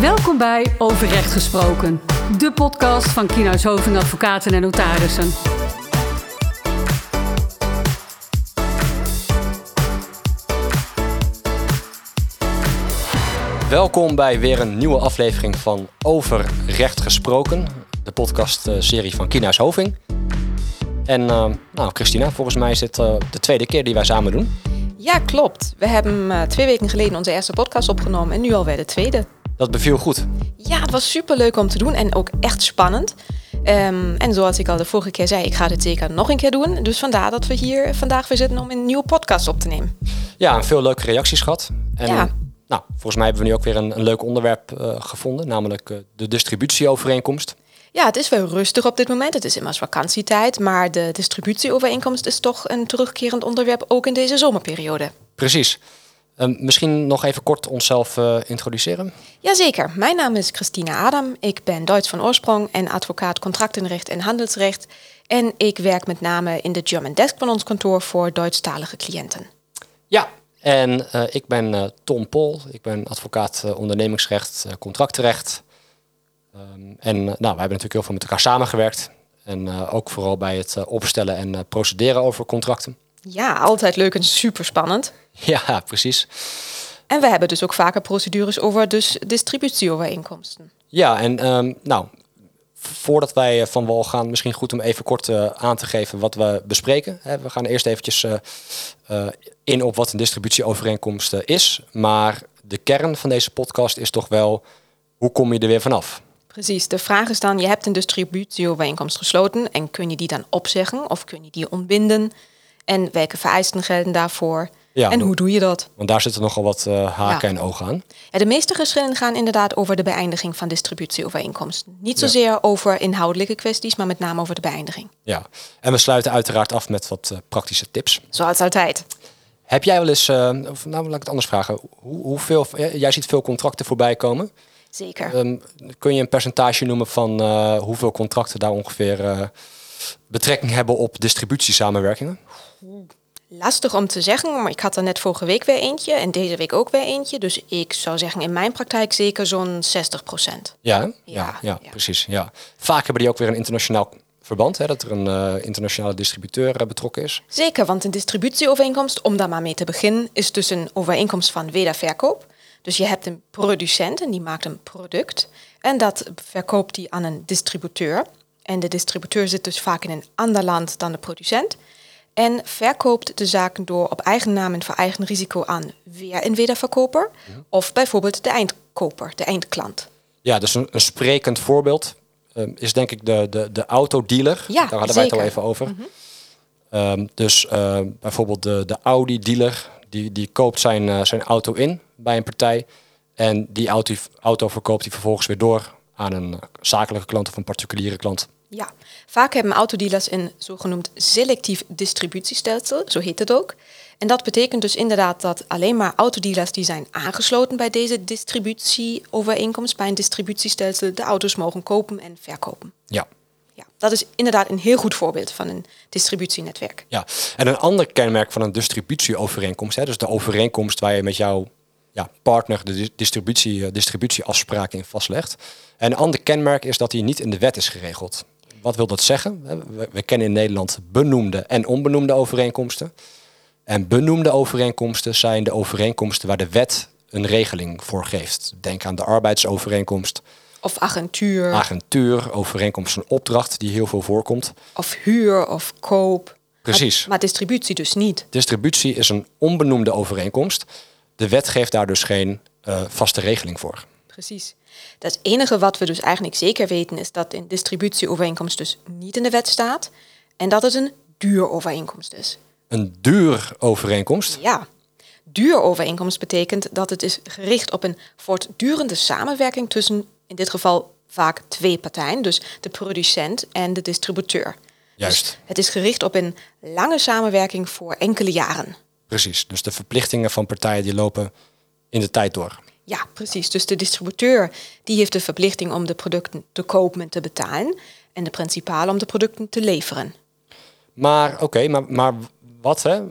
Welkom bij Over Recht Gesproken, de podcast van Kienhuis Hoving Advocaten en Notarissen. Welkom bij weer een nieuwe aflevering van Over Recht Gesproken, de podcastserie van Kienhuis Hoving. En uh, nou, Christina, volgens mij is dit uh, de tweede keer die wij samen doen. Ja, klopt. We hebben uh, twee weken geleden onze eerste podcast opgenomen en nu alweer de tweede. Dat beviel goed. Ja, het was super leuk om te doen en ook echt spannend. Um, en zoals ik al de vorige keer zei, ik ga dit zeker nog een keer doen. Dus vandaar dat we hier vandaag weer zitten om een nieuwe podcast op te nemen. Ja, en veel leuke reacties gehad. En, ja. Nou, volgens mij hebben we nu ook weer een, een leuk onderwerp uh, gevonden, namelijk uh, de distributieovereenkomst. Ja, het is wel rustig op dit moment. Het is immers vakantietijd, maar de distributieovereenkomst is toch een terugkerend onderwerp ook in deze zomerperiode. Precies. Um, misschien nog even kort onszelf uh, introduceren. Jazeker. Mijn naam is Christina Adam. Ik ben Duits van oorsprong en advocaat contractenrecht en handelsrecht. En ik werk met name in de German Desk van ons kantoor voor Duitsstalige cliënten. Ja, en uh, ik ben uh, Tom Pol. Ik ben advocaat ondernemingsrecht, contractenrecht. Um, en nou, wij hebben natuurlijk heel veel met elkaar samengewerkt. En ook vooral bij het opstellen en procederen over contracten. Ja, altijd leuk en super spannend. Ja, precies. En we hebben dus ook vaker procedures over dus distributieovereenkomsten. Ja, en um, nou, voordat wij van wal gaan, misschien goed om even kort uh, aan te geven wat we bespreken. We gaan eerst eventjes uh, uh, in op wat een distributieovereenkomst is. Maar de kern van deze podcast is toch wel, hoe kom je er weer vanaf? Precies, de vraag is dan, je hebt een distributieovereenkomst gesloten en kun je die dan opzeggen of kun je die ontbinden? En welke vereisten gelden daarvoor? Ja, en hoe doe je dat? Want daar zitten nogal wat uh, haken ja. en ogen aan. Ja, de meeste geschillen gaan inderdaad over de beëindiging van distributieovereenkomsten. Niet zozeer over inhoudelijke kwesties, maar met name over de beëindiging. Ja, en we sluiten uiteraard af met wat uh, praktische tips. Zoals altijd. Heb jij wel eens, uh, of nou laat ik het anders vragen, hoe, hoeveel, jij ziet veel contracten voorbij komen. Zeker. Um, kun je een percentage noemen van hoeveel contracten daar ongeveer betrekking hebben op distributiesamenwerkingen? Lastig om te zeggen, maar ik had er net vorige week weer eentje en deze week ook weer eentje. Dus ik zou zeggen in mijn praktijk zeker zo'n 60 procent. Ja, ja, ja, ja, precies. Ja. Vaak hebben die ook weer een internationaal verband, hè, dat er een uh, internationale distributeur uh, betrokken is. Zeker, want een distributieovereenkomst, om daar maar mee te beginnen, is dus een overeenkomst van wederverkoop. Dus je hebt een producent en die maakt een product en dat verkoopt die aan een distributeur. En de distributeur zit dus vaak in een ander land dan de producent. En verkoopt de zaken door op eigen naam en voor eigen risico aan weer een wederverkoper. Ja. Of bijvoorbeeld de eindkoper, de eindklant. Ja, dus een, een sprekend voorbeeld um, is denk ik de, de, de autodealer. Ja, Daar hadden zeker. wij het al even over. Mm -hmm. um, dus uh, bijvoorbeeld de, de Audi-dealer, die, die koopt zijn, uh, zijn auto in bij een partij. En die auto, auto verkoopt hij vervolgens weer door aan een zakelijke klant of een particuliere klant. Ja, vaak hebben autodealers een zogenoemd selectief distributiestelsel, zo heet het ook. En dat betekent dus inderdaad dat alleen maar autodealers die zijn aangesloten bij deze distributieovereenkomst, bij een distributiestelsel, de auto's mogen kopen en verkopen. Ja. Ja, dat is inderdaad een heel goed voorbeeld van een distributienetwerk. Ja, en een ander kenmerk van een distributieovereenkomst, hè, dus de overeenkomst waar je met jouw ja, partner de distributie, distributieafspraken in vastlegt. En een ander kenmerk is dat die niet in de wet is geregeld. Wat wil dat zeggen? We, we, kennen in Nederland benoemde en onbenoemde overeenkomsten. En benoemde overeenkomsten zijn de overeenkomsten waar de wet een regeling voor geeft. Denk aan de arbeidsovereenkomst. Of agentuur. Agentuur, overeenkomst van opdracht, die heel veel voorkomt. Of huur of koop. Precies. Maar, maar distributie dus niet. Distributie is een onbenoemde overeenkomst. De wet geeft daar dus geen uh, vaste regeling voor. Precies. Het enige wat we dus eigenlijk zeker weten is dat een distributieovereenkomst dus niet in de wet staat en dat het een duurovereenkomst is. Een duurovereenkomst? Ja. Duurovereenkomst betekent dat het is gericht op een voortdurende samenwerking tussen in dit geval vaak twee partijen, dus de producent en de distributeur. Juist. Dus het is gericht op een lange samenwerking voor enkele jaren. Precies, dus de verplichtingen van partijen die lopen in de tijd door. Ja, precies. Dus de distributeur die heeft de verplichting om de producten te kopen en te betalen. En de principaal om de producten te leveren. Maar oké, okay, maar, maar wat, hè?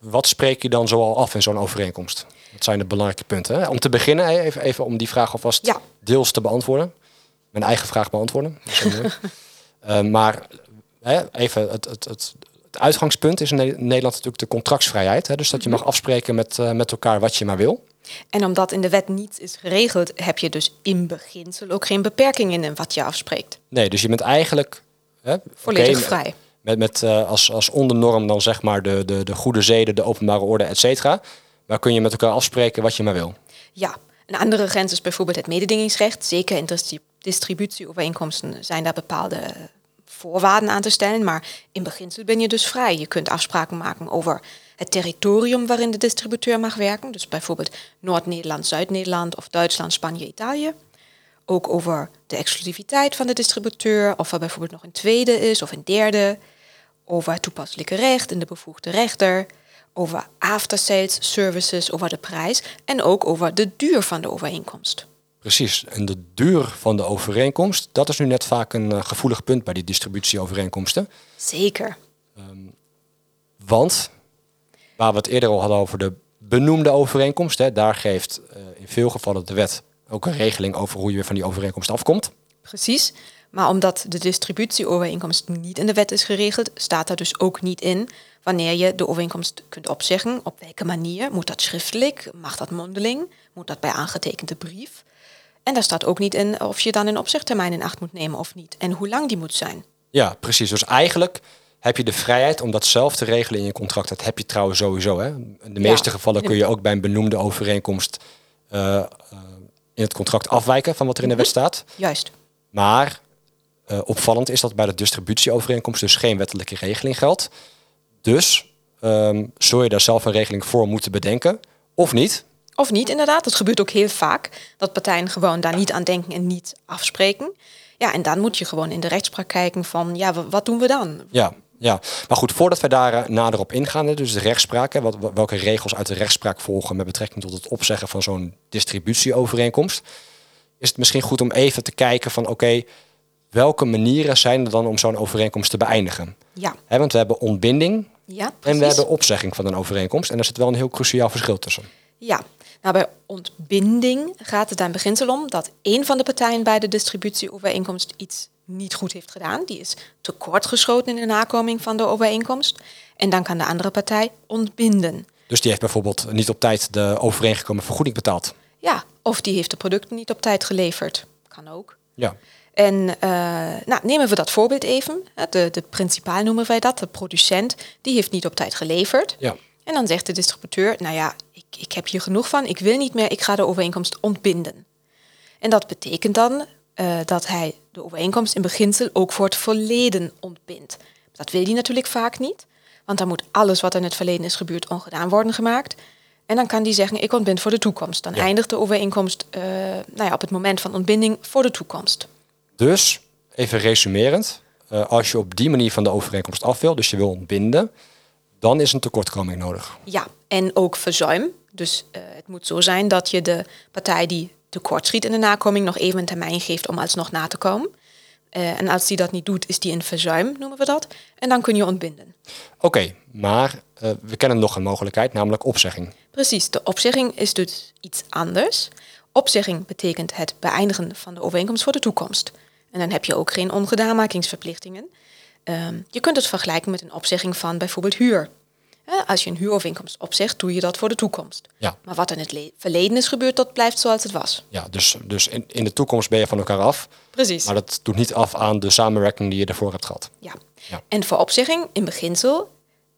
wat spreek je dan zoal af in zo'n overeenkomst? Dat zijn de belangrijke punten. Hè? Om te beginnen, even, even om die vraag alvast Ja. deels te beantwoorden. Mijn eigen vraag beantwoorden. Eh, maar hè, even, het, het, het, het uitgangspunt is in Ne- Nederland natuurlijk de contractsvrijheid. Hè? Dus dat je mag afspreken met, eh, met elkaar wat je maar wil. En omdat in de wet niet is geregeld, heb je dus in beginsel ook geen beperkingen in wat je afspreekt. Nee, dus je bent eigenlijk hè, Volledig vrij. Met, met eh, als, als ondernorm dan zeg maar de, de, de goede zeden, de openbare orde, et cetera. Maar kun je met elkaar afspreken wat je maar wil. Ja, een andere grens is bijvoorbeeld het mededingingsrecht. Zeker in distri- distributieovereenkomsten zijn daar bepaalde voorwaarden aan te stellen. Maar in beginsel ben je dus vrij. Je kunt afspraken maken over het territorium waarin de distributeur mag werken. Dus bijvoorbeeld Noord-Nederland, Zuid-Nederland of Duitsland, Spanje, Italië. Ook over de exclusiviteit van de distributeur, of er bijvoorbeeld nog een tweede is of een derde. Over het toepasselijke recht en de bevoegde rechter. Over after-sales services, over de prijs. En ook over de duur van de overeenkomst. Precies. En de duur van de overeenkomst, dat is nu net vaak een eh, gevoelig punt bij die distributieovereenkomsten. Zeker. Want, waar we het eerder al hadden over de benoemde overeenkomst, hè, daar geeft eh, in veel gevallen de wet ook een regeling over hoe je weer van die overeenkomst afkomt. Precies. Maar omdat de distributieovereenkomst niet in de wet is geregeld, staat er dus ook niet in wanneer je de overeenkomst kunt opzeggen. Op welke manier? Moet dat schriftelijk? Mag dat mondeling? Moet dat bij aangetekende brief? En daar staat ook niet in of je dan een opzegtermijn in acht moet nemen of niet. En hoe lang die moet zijn. Ja, precies. Dus eigenlijk heb je de vrijheid om dat zelf te regelen in je contract. Dat heb je trouwens sowieso. Hè? In de Ja. meeste gevallen kun je ook bij een benoemde overeenkomst eh, eh, in het contract afwijken van wat er in de wet staat. Juist. Maar eh, opvallend is dat bij de distributieovereenkomst dus geen wettelijke regeling geldt. Dus ehm, zul je daar zelf een regeling voor moeten bedenken of niet. Of niet, inderdaad. Dat gebeurt ook heel vaak. Dat partijen gewoon daar niet aan denken en niet afspreken. Ja, en dan moet je gewoon in de rechtspraak kijken van, ja, wa- wat doen we dan? Ja, ja. Maar goed, voordat we daar eh, nader op ingaan, dus de rechtspraak, hè, wat, welke regels uit de rechtspraak volgen met betrekking tot het opzeggen van zo'n distributieovereenkomst, is het misschien goed om even te kijken van oké, welke manieren zijn er dan om zo'n overeenkomst te beëindigen? Ja, Hè, want we hebben ontbinding ja en we hebben opzegging van een overeenkomst. En daar zit wel een heel cruciaal verschil tussen. Ja, nou bij ontbinding gaat het dan beginsel om dat een van de partijen bij de distributieovereenkomst iets niet goed heeft gedaan. Die is tekortgeschoten in de nakoming van de overeenkomst. En dan kan de andere partij ontbinden. Dus die heeft bijvoorbeeld niet op tijd de overeengekomen vergoeding betaald. Ja, of die heeft de producten niet op tijd geleverd. Kan ook. Ja, En eh, nou, nemen we dat voorbeeld even. De, de principaal noemen wij dat, de producent, die heeft niet op tijd geleverd. ja. En dan zegt de distributeur, nou ja, ik, ik heb hier genoeg van, ik wil niet meer, ik ga de overeenkomst ontbinden. En dat betekent dan eh, dat hij de overeenkomst in beginsel ook voor het verleden ontbindt. Dat wil hij natuurlijk vaak niet, want dan moet alles wat in het verleden is gebeurd ongedaan worden gemaakt. En dan kan hij zeggen, ik ontbind voor de toekomst. Dan Ja. eindigt de overeenkomst eh, nou ja, op het moment van ontbinding voor de toekomst. Dus, even resumerend, eh, als je op die manier van de overeenkomst af wil, dus je wil ontbinden, dan is een tekortkoming nodig. Ja, en ook verzuim. Dus het moet zo zijn dat je de partij die tekortschiet in de nakoming nog even een termijn geeft om alsnog na te komen. Eh, en als die dat niet doet, is die in verzuim, noemen we dat. En dan kun je ontbinden. Oké, maar eh, we kennen nog een mogelijkheid, namelijk opzegging. Precies, de opzegging is dus iets anders. Opzegging betekent het beëindigen van de overeenkomst voor de toekomst. En dan heb je ook geen ongedamakingsverplichtingen. Ehm, je kunt het vergelijken met een opzegging van bijvoorbeeld huur. Als je een huurovereenkomst opzegt, doe je dat voor de toekomst. Ja. Maar wat in het le- verleden is gebeurd, dat blijft zoals het was. Ja, dus, dus in, in de toekomst ben je van elkaar af, Precies. maar dat doet niet af aan de samenwerking die je ervoor hebt gehad. Ja. Ja. En voor opzegging, in beginsel,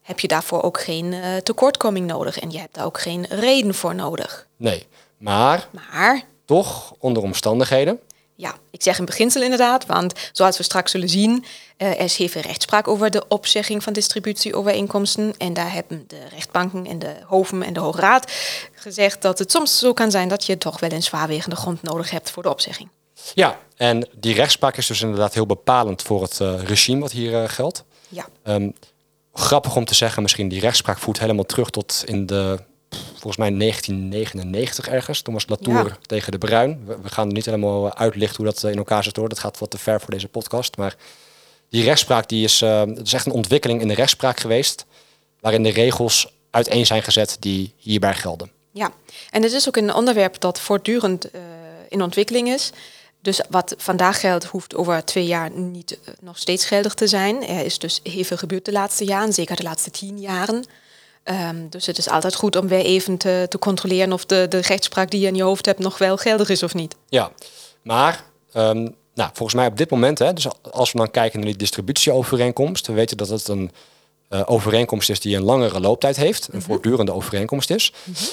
heb je daarvoor ook geen eh, tekortkoming nodig. En je hebt daar ook geen reden voor nodig. Nee, maar Maar toch onder omstandigheden. Ja, ik zeg in beginsel inderdaad, want zoals we straks zullen zien, eh, er is heel veel rechtspraak over de opzegging van distributieovereenkomsten. En daar hebben de rechtbanken en de hoven en de Hoge Raad gezegd dat het soms zo kan zijn dat je toch wel een zwaarwegende grond nodig hebt voor de opzegging. Ja, en die rechtspraak is dus inderdaad heel bepalend voor het eh, regime wat hier eh, geldt. Ja, Ehm, grappig om te zeggen, misschien die rechtspraak voert helemaal terug tot in de, volgens mij 1999 ergens. Toen was Latour Ja. tegen de Bruin. We, we gaan niet helemaal eh, uitlichten hoe dat eh, in elkaar zit hoor. Dat gaat wat te ver voor deze podcast. Maar die rechtspraak die is, eh, het is echt een ontwikkeling in de rechtspraak geweest. Waarin de regels uiteen zijn gezet die hierbij gelden. Ja, en het is ook een onderwerp dat voortdurend uh, in ontwikkeling is. Dus wat vandaag geldt, hoeft over twee jaar niet uh, nog steeds geldig te zijn. Er is dus heel veel gebeurd de laatste jaren, zeker de laatste tien jaren. Um, dus het is altijd goed om weer even te, te controleren of de, de rechtspraak die je in je hoofd hebt nog wel geldig is of niet. Ja, maar um, nou, volgens mij op dit moment, hè, dus als we dan kijken naar die distributieovereenkomst, we weten dat het een uh, overeenkomst is die een langere looptijd heeft, een mm -hmm. voortdurende overeenkomst is. Mm -hmm.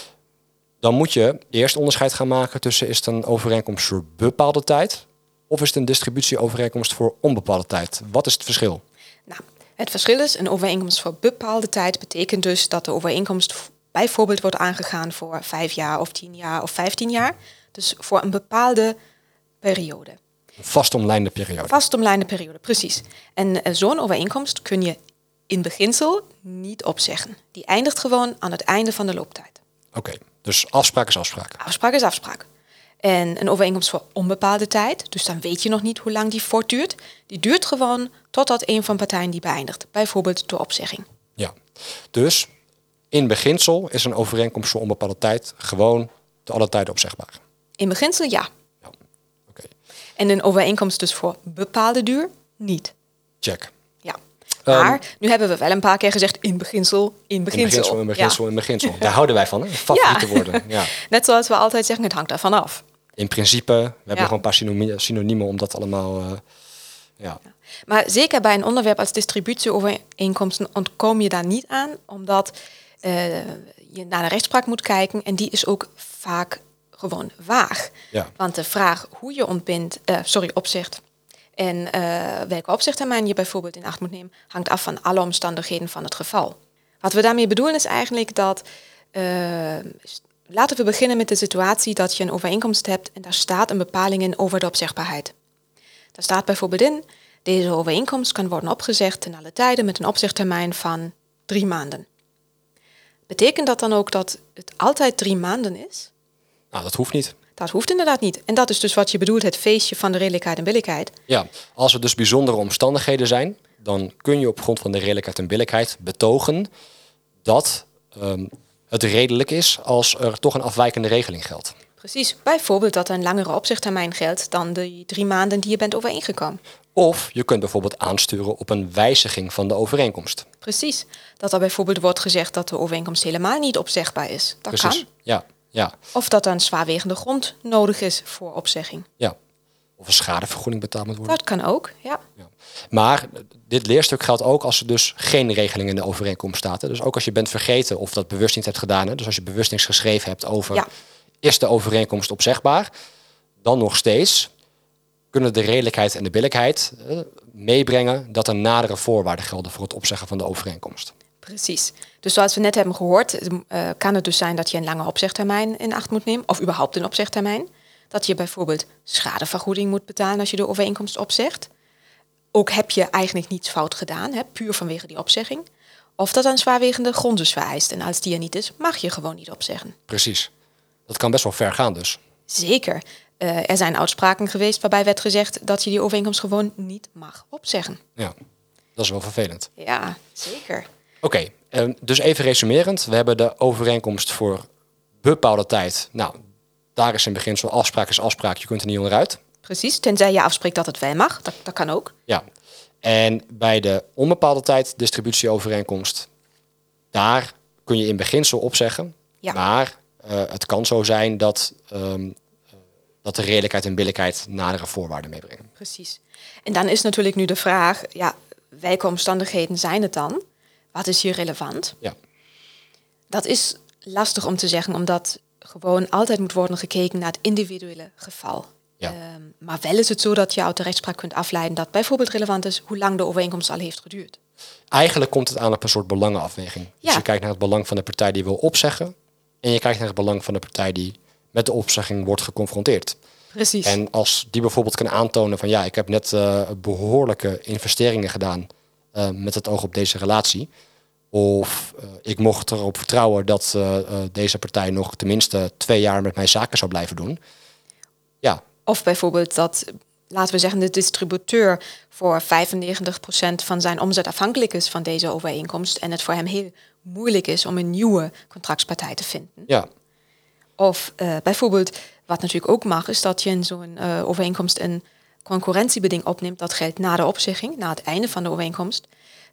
Dan moet je eerst onderscheid gaan maken tussen is het een overeenkomst voor bepaalde tijd of is het een distributieovereenkomst voor onbepaalde tijd. Wat is het verschil? Nou, het verschil is een overeenkomst voor bepaalde tijd betekent dus dat de overeenkomst bijvoorbeeld wordt aangegaan voor vijf jaar of tien jaar of vijftien jaar. Dus voor een bepaalde periode. Een vastomlijnde periode. Vastomlijnde periode, precies. En uh, zo'n overeenkomst kun je in beginsel niet opzeggen. Die eindigt gewoon aan het einde van de looptijd. Oké, okay, dus afspraak is afspraak. Afspraak is afspraak. En een overeenkomst voor onbepaalde tijd, dus dan weet je nog niet hoe lang die voortduurt. Die duurt gewoon totdat een van partijen die beëindigt, bijvoorbeeld door opzegging. Ja, dus in beginsel is een overeenkomst voor onbepaalde tijd gewoon te alle tijden opzegbaar. In beginsel ja. ja. Okay. En een overeenkomst dus voor bepaalde duur niet. Check. Ja. Maar um, nu hebben we wel een paar keer gezegd in beginsel, in beginsel. In beginsel, in beginsel, ja. in beginsel. Daar houden wij van, hè? Favoriete ja. woorden. Ja. Net zoals we altijd zeggen, het hangt daarvan af. In principe, we hebben gewoon een paar synoniemen, synoniemen om dat allemaal... Uh, ja. Maar zeker bij een onderwerp als distributieovereenkomsten ontkom je daar niet aan, omdat uh, je naar de rechtspraak moet kijken en die is ook vaak gewoon vaag. Ja. Want de vraag hoe je ontbindt, uh, sorry, opzegt en uh, welke opzichttermijn je bijvoorbeeld in acht moet nemen, hangt af van alle omstandigheden van het geval. Wat we daarmee bedoelen is eigenlijk dat, laten we beginnen met de situatie dat je een overeenkomst hebt en daar staat een bepaling in over de opzegbaarheid. Daar staat bijvoorbeeld in, deze overeenkomst kan worden opgezegd ten alle tijden met een opzichttermijn van drie maanden. Betekent dat dan ook dat het altijd drie maanden is? Nou, dat hoeft niet. Dat hoeft inderdaad niet. En dat is dus wat je bedoelt, het feestje van de redelijkheid en billijkheid. Ja, als er dus bijzondere omstandigheden zijn, dan kun je op grond van de redelijkheid en billijkheid betogen dat um, het redelijk is als er toch een afwijkende regeling geldt. Precies, bijvoorbeeld dat er een langere opzichttermijn geldt dan de drie maanden die je bent overeengekomen. Of je kunt bijvoorbeeld aansturen op een wijziging van de overeenkomst. Precies, dat er bijvoorbeeld wordt gezegd dat de overeenkomst helemaal niet opzegbaar is. Dat Precies. kan. Ja, ja. Of dat er een zwaarwegende grond nodig is voor opzegging. Ja. Of een schadevergoeding betaald moet worden. Dat kan ook, ja. ja. Maar dit leerstuk geldt ook als er dus geen regeling in de overeenkomst staat. Hè. Dus ook als je bent vergeten of dat bewust niet hebt gedaan. Hè. Dus als je bewust niks geschreven hebt over Ja. is de overeenkomst opzegbaar, dan nog steeds kunnen de redelijkheid en de billijkheid eh, meebrengen dat er nadere voorwaarden gelden voor het opzeggen van de overeenkomst. Precies. Dus zoals we net hebben gehoord, uh, kan het dus zijn dat je een lange opzegtermijn in acht moet nemen, of überhaupt een opzegtermijn. Dat je bijvoorbeeld schadevergoeding moet betalen als je de overeenkomst opzegt. Ook heb je eigenlijk niets fout gedaan, hè, puur vanwege die opzegging. Of dat een zwaarwegende grond dus vereist. En als die er niet is, mag je gewoon niet opzeggen. Precies. Dat kan best wel ver gaan dus. Zeker. Uh, er zijn uitspraken geweest waarbij werd gezegd dat je die overeenkomst gewoon niet mag opzeggen. Ja, dat is wel vervelend. Ja, zeker. Oké, okay, uh, dus even resumerend. We hebben de overeenkomst voor bepaalde tijd. Nou, daar is in beginsel afspraak is afspraak. Je kunt er niet onderuit. Precies, tenzij je afspreekt dat het wel mag. Dat, dat kan ook. Ja, en bij de onbepaalde tijd distributieovereenkomst, daar kun je in beginsel opzeggen. Ja. Maar uh, het kan zo zijn dat, um, dat de redelijkheid en billijkheid nadere voorwaarden meebrengen. Precies. En dan is natuurlijk nu de vraag, ja, welke omstandigheden zijn het dan? Wat is hier relevant? Ja. Dat is lastig om te zeggen, omdat gewoon altijd moet worden gekeken naar het individuele geval. Ja. Um, maar wel is het zo dat je uit de rechtspraak kunt afleiden dat bijvoorbeeld relevant is hoe lang de overeenkomst al heeft geduurd. Eigenlijk komt het aan op een soort belangenafweging. Dus Ja. je kijkt naar het belang van de partij die wil opzeggen. En je kijkt naar het belang van de partij die met de opzegging wordt geconfronteerd. Precies. En als die bijvoorbeeld kan aantonen van ja, ik heb net uh, behoorlijke investeringen gedaan uh, met het oog op deze relatie. Of uh, ik mocht erop vertrouwen dat deze partij nog tenminste twee jaar met mijn zaken zou blijven doen. Ja, Of bijvoorbeeld dat, laten we zeggen, de distributeur voor 95% van zijn omzet afhankelijk is van deze overeenkomst en het voor hem heel moeilijk is om een nieuwe contractspartij te vinden. ja. Of uh, bijvoorbeeld, wat natuurlijk ook mag, is dat je in zo'n uh, overeenkomst een concurrentiebeding opneemt. Dat geldt na de opzegging, na het einde van de overeenkomst.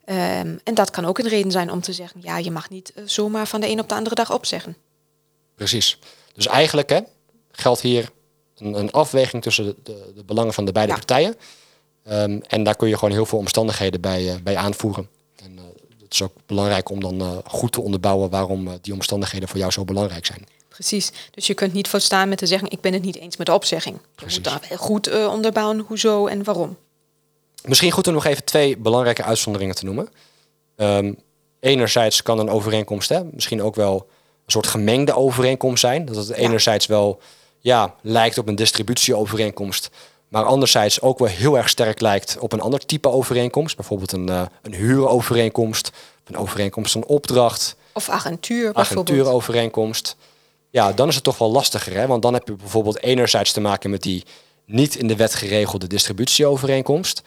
Um, en dat kan ook een reden zijn om te zeggen, ja, je mag niet uh, zomaar van de een op de andere dag opzeggen. Precies. Dus eigenlijk hè, geldt hier een, een afweging tussen de, de, de, belangen van de beide ja. partijen. Um, en daar kun je gewoon heel veel omstandigheden bij, bij aanvoeren. En het is ook belangrijk om dan uh, goed te onderbouwen waarom die omstandigheden voor jou zo belangrijk zijn. Precies. Dus je kunt niet volstaan met te zeggen: ik ben het niet eens met de opzegging. Je moet daar goed onderbouwen hoezo en waarom. Misschien goed om nog even twee belangrijke uitzonderingen te noemen. Um, enerzijds kan een overeenkomst, hè, misschien ook wel een soort gemengde overeenkomst zijn. Dat het ja. enerzijds wel ja, lijkt op een distributieovereenkomst, maar anderzijds ook wel heel erg sterk lijkt op een ander type overeenkomst. Bijvoorbeeld een, uh, een huurovereenkomst, een overeenkomst van opdracht. Of agentuur Agentuurovereenkomst. Ja, dan is het toch wel lastiger. Hè? Want dan heb je bijvoorbeeld enerzijds te maken met die niet in de wet geregelde distributieovereenkomst.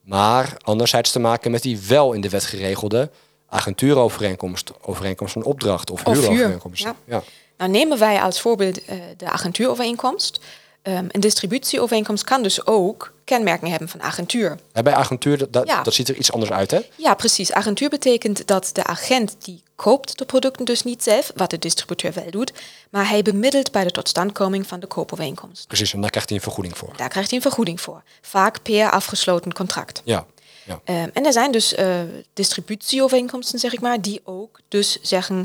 Maar anderzijds te maken met die wel in de wet geregelde agentuurovereenkomst, overeenkomst van opdracht of, of huurovereenkomst. Ja. ja. Nou nemen wij als voorbeeld uh, de agentuurovereenkomst. Um, een distributieovereenkomst kan dus ook kenmerken hebben van agentuur. Ja, bij agentuur, dat, ja. dat ziet er iets anders uit, hè? Ja, precies. Agentuur betekent dat de agent die koopt de producten dus niet zelf, wat de distributeur wel doet, maar hij bemiddelt bij de totstandkoming van de koopovereenkomst. Precies, en daar krijgt hij een vergoeding voor. Daar krijgt hij een vergoeding voor. Vaak per afgesloten contract. Ja. ja. Um, en er zijn dus uh, distributieovereenkomsten, zeg ik maar, die ook dus zeggen,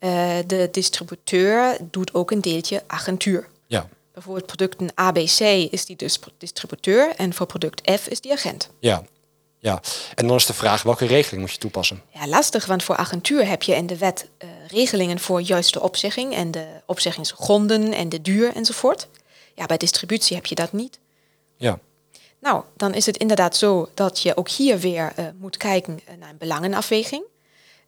uh, de distributeur doet ook een deeltje agentuur. Ja. Bijvoorbeeld producten ABC is die dus distributeur en voor product F is die agent. Ja, ja. En dan is de vraag, welke regeling moet je toepassen? Ja, lastig, want voor agentuur heb je in de wet uh, regelingen voor juist de opzegging en de opzeggingsgronden en de duur enzovoort. Ja, bij distributie heb je dat niet. Ja. Nou, dan is het inderdaad zo dat je ook hier weer uh, moet kijken naar een belangenafweging.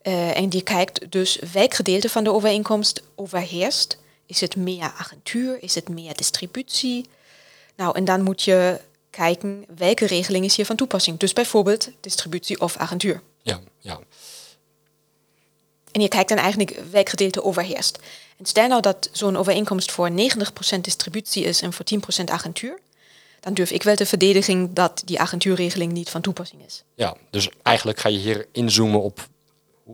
Uh, en die kijkt dus welk gedeelte van de overeenkomst overheerst is het meer agentuur? Is het meer distributie? Nou, en dan moet je kijken welke regeling is hier van toepassing. Dus bijvoorbeeld distributie of agentuur. Ja, ja. En je kijkt dan eigenlijk welk gedeelte overheerst. En stel nou dat zo'n overeenkomst voor 90% distributie is en voor 10% agentuur. Dan durf ik wel de verdediging dat die agentuurregeling niet van toepassing is. Ja, dus eigenlijk ga je hier inzoomen op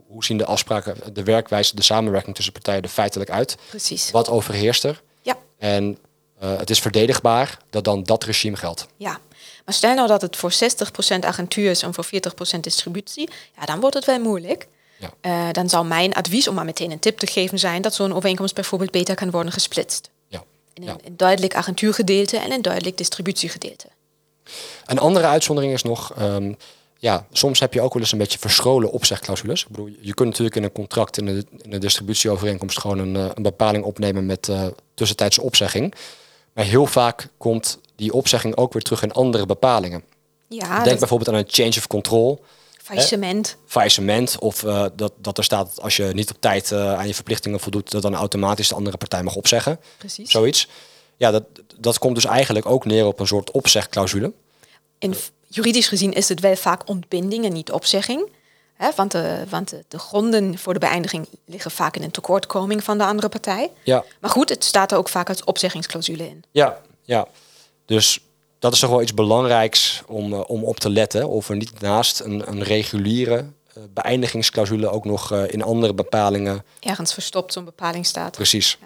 hoe zien de afspraken, de werkwijze, de samenwerking tussen partijen er feitelijk uit? Precies. Wat overheerst er? Ja. En uh, het is verdedigbaar dat dan dat regime geldt. Ja. Maar stel nou dat het voor 60% agentuur is en voor 40% distributie, ja, dan wordt het wel moeilijk. Ja. Uh, dan zou mijn advies, om maar meteen een tip te geven, zijn dat zo'n overeenkomst bijvoorbeeld beter kan worden gesplitst. Ja. In een, ja. een duidelijk agentuurgedeelte en een duidelijk distributiegedeelte. Een andere uitzondering is nog, um, ja, soms heb je ook wel eens een beetje verscholen opzegclausules. Ik bedoel, je kunt natuurlijk in een contract, in de distributieovereenkomst, gewoon een, uh, een bepaling opnemen met uh, tussentijdse opzegging. Maar heel vaak komt die opzegging ook weer terug in andere bepalingen. Ja, Denk dat- bijvoorbeeld aan een change of control, faillissement. faillissement. Of uh, dat, dat er staat dat als je niet op tijd uh, aan je verplichtingen voldoet, dat dan automatisch de andere partij mag opzeggen. Precies. Zoiets. Ja, dat, dat komt dus eigenlijk ook neer op een soort opzegclausule. In, juridisch gezien is het wel vaak ontbinding en niet opzegging. Hè, want de, want de, de gronden voor de beëindiging liggen vaak in een tekortkoming van de andere partij. Ja, Maar goed, het staat er ook vaak als opzeggingsclausule in. ja, ja. Dus dat is toch wel iets belangrijks om, uh, om op te letten. Of er niet naast een, een reguliere uh, beëindigingsclausule ook nog uh, in andere bepalingen. Ergens verstopt zo'n bepaling staat. Precies.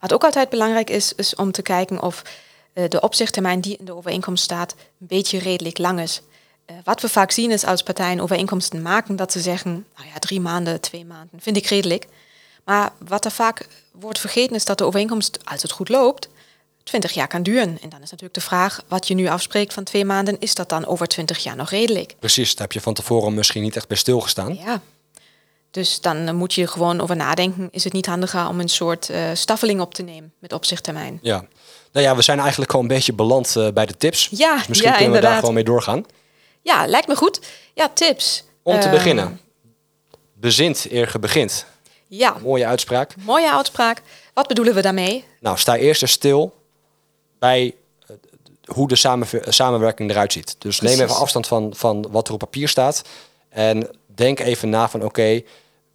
Wat ook altijd belangrijk is, is om te kijken of de opzegtermijn die in de overeenkomst staat een beetje redelijk lang is. Uh, wat we vaak zien is als partijen overeenkomsten maken dat ze zeggen, nou ja, drie maanden, twee maanden, vind ik redelijk. Maar wat er vaak wordt vergeten is dat de overeenkomst, als het goed loopt, 20 jaar kan duren. En dan is natuurlijk de vraag, wat je nu afspreekt van twee maanden, is dat dan over 20 jaar nog redelijk? Precies, daar heb je van tevoren misschien niet echt bij stilgestaan. Ja. Dus dan moet je gewoon over nadenken, is het niet handiger om een soort uh, staffeling op te nemen met opzichttermijn? Ja. Nou ja, we zijn eigenlijk al een beetje beland uh, bij de tips. Ja, dus misschien ja, kunnen we inderdaad. daar gewoon mee doorgaan. Ja, lijkt me goed. Ja, tips. Om te Ehm, beginnen. Bezint eer ge begint. Ja, Mooie uitspraak. mooie uitspraak. Wat bedoelen we daarmee? Nou, sta eerst eens stil bij eh, hoe de samenwerking eruit ziet. Dus neem even afstand van, van wat er op papier staat. En denk even na van oké,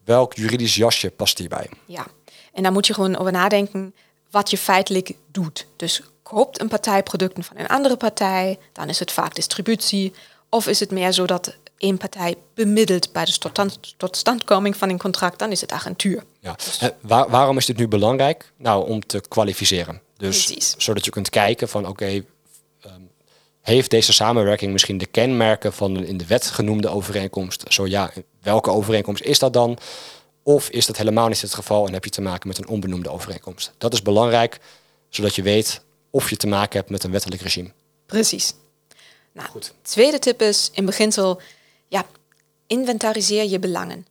welk juridisch jasje past hierbij? Ja. En daar moet je gewoon over nadenken wat je feitelijk doet. Dus koopt een partij producten van een andere partij, dan is het vaak distributie. Of is het meer zo dat één partij bemiddelt bij de totstandkoming van een contract, dan is het agentuur. Ja. waarom is dit nu belangrijk? Nou, om te kwalificeren. Dus Precies. zodat je kunt kijken van oké, ehm, heeft deze samenwerking misschien de kenmerken van de in de wet genoemde overeenkomst? Zo ja, welke overeenkomst is dat dan? Of is dat helemaal niet het geval en heb je te maken met een onbenoemde overeenkomst? Dat is belangrijk, zodat je weet of je te maken hebt met een wettelijk regime. Precies. Nou, Goed. Tweede tip is in beginsel, ja, inventariseer je belangen.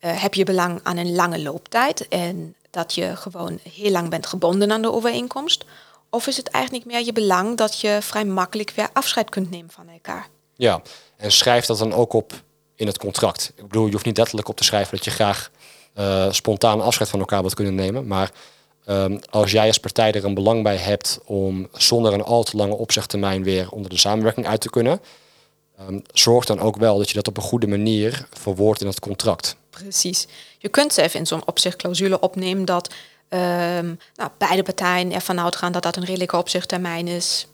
Uh, heb je belang aan een lange looptijd en dat je gewoon heel lang bent gebonden aan de overeenkomst? Of is het eigenlijk meer je belang dat je vrij makkelijk weer afscheid kunt nemen van elkaar? Ja, en schrijf dat dan ook op in het contract. Ik bedoel, je hoeft niet letterlijk op te schrijven dat je graag uh, spontaan afscheid van elkaar wilt kunnen nemen. Maar um, als jij als partij er een belang bij hebt om zonder een al te lange opzegtermijn weer onder de samenwerking uit te kunnen, um, zorg dan ook wel dat je dat op een goede manier verwoordt in het contract. Precies. Je kunt even in zo'n opzichtclausule opnemen dat um, nou, beide partijen ervan uitgaan dat dat een redelijke opzichttermijn is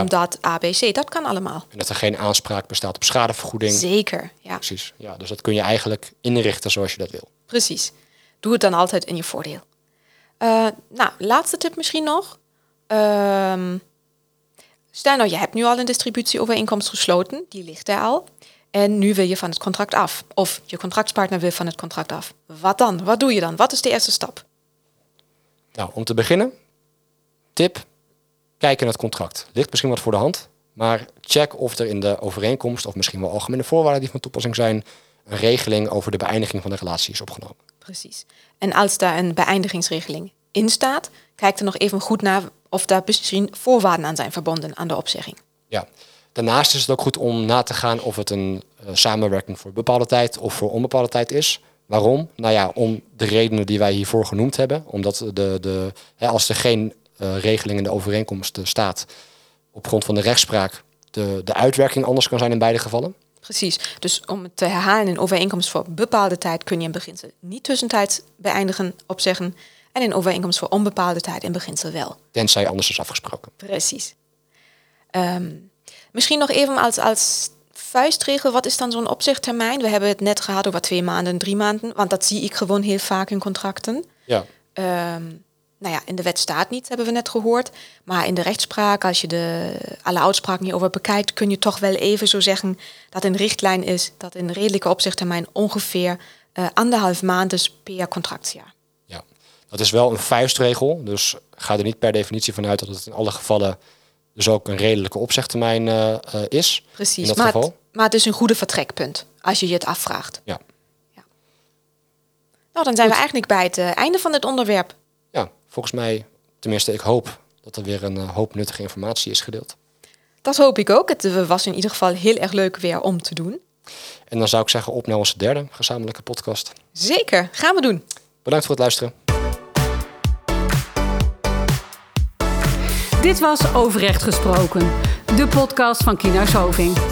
omdat ABC, dat kan allemaal. En dat er geen aanspraak bestaat op schadevergoeding. Zeker, ja. Precies. Ja, dus dat kun je eigenlijk inrichten zoals je dat wil. Precies. Doe het dan altijd in je voordeel. Uh, nou, laatste tip misschien nog. Um, stel nou, je hebt nu al een distributieovereenkomst gesloten, die ligt er al. En nu wil je van het contract af. Of je contractpartner wil van het contract af. Wat dan? Wat doe je dan? Wat is de eerste stap? Nou, om te beginnen, tip, kijk in het contract. Ligt misschien wat voor de hand, maar check of er in de overeenkomst, of misschien wel algemene voorwaarden die van toepassing zijn, een regeling over de beëindiging van de relatie is opgenomen. Precies. En als daar een beëindigingsregeling in staat, kijk er nog even goed naar of daar misschien voorwaarden aan zijn verbonden aan de opzegging. Ja. Daarnaast is het ook goed om na te gaan of het een uh, samenwerking voor bepaalde tijd of voor onbepaalde tijd is. Waarom? Nou ja, om de redenen die wij hiervoor genoemd hebben. Omdat de, de, hè, als er geen uh, regeling in de overeenkomst staat op grond van de rechtspraak, de, de uitwerking anders kan zijn in beide gevallen. Precies. Dus om het te herhalen, een overeenkomst voor bepaalde tijd kun je in beginsel niet tussentijds beëindigen, opzeggen. En een overeenkomst voor onbepaalde tijd in beginsel wel. Tenzij anders is afgesproken. Precies. Um, misschien nog even als, als vuistregel, wat is dan zo'n opzichttermijn? We hebben het net gehad over twee maanden, drie maanden, want dat zie ik gewoon heel vaak in contracten. Ja. Um, nou ja, in de wet staat niet, hebben we net gehoord. Maar in de rechtspraak, als je de, alle uitspraken hierover bekijkt, kun je toch wel even zo zeggen dat een richtlijn is dat een redelijke opzichttermijn ongeveer uh, anderhalf maand is per contractjaar. Ja, dat is wel een vuistregel. Dus ga er niet per definitie vanuit dat het in alle gevallen dus ook een redelijke opzegtermijn uh, is. Precies, in dat maar, geval. Maar het is een goede vertrekpunt als je je het afvraagt. Ja. ja. Nou, dan zijn we eigenlijk bij het einde van het onderwerp volgens mij, tenminste ik hoop dat er weer een uh, hoop nuttige informatie is gedeeld. Dat hoop ik ook. Het eh, was in ieder geval heel erg leuk weer om te doen. En dan zou ik zeggen op naar onze derde gezamenlijke podcast. Zeker, gaan we doen. Bedankt voor het luisteren. Dit was Overrecht Gesproken, de podcast van Kina Soving.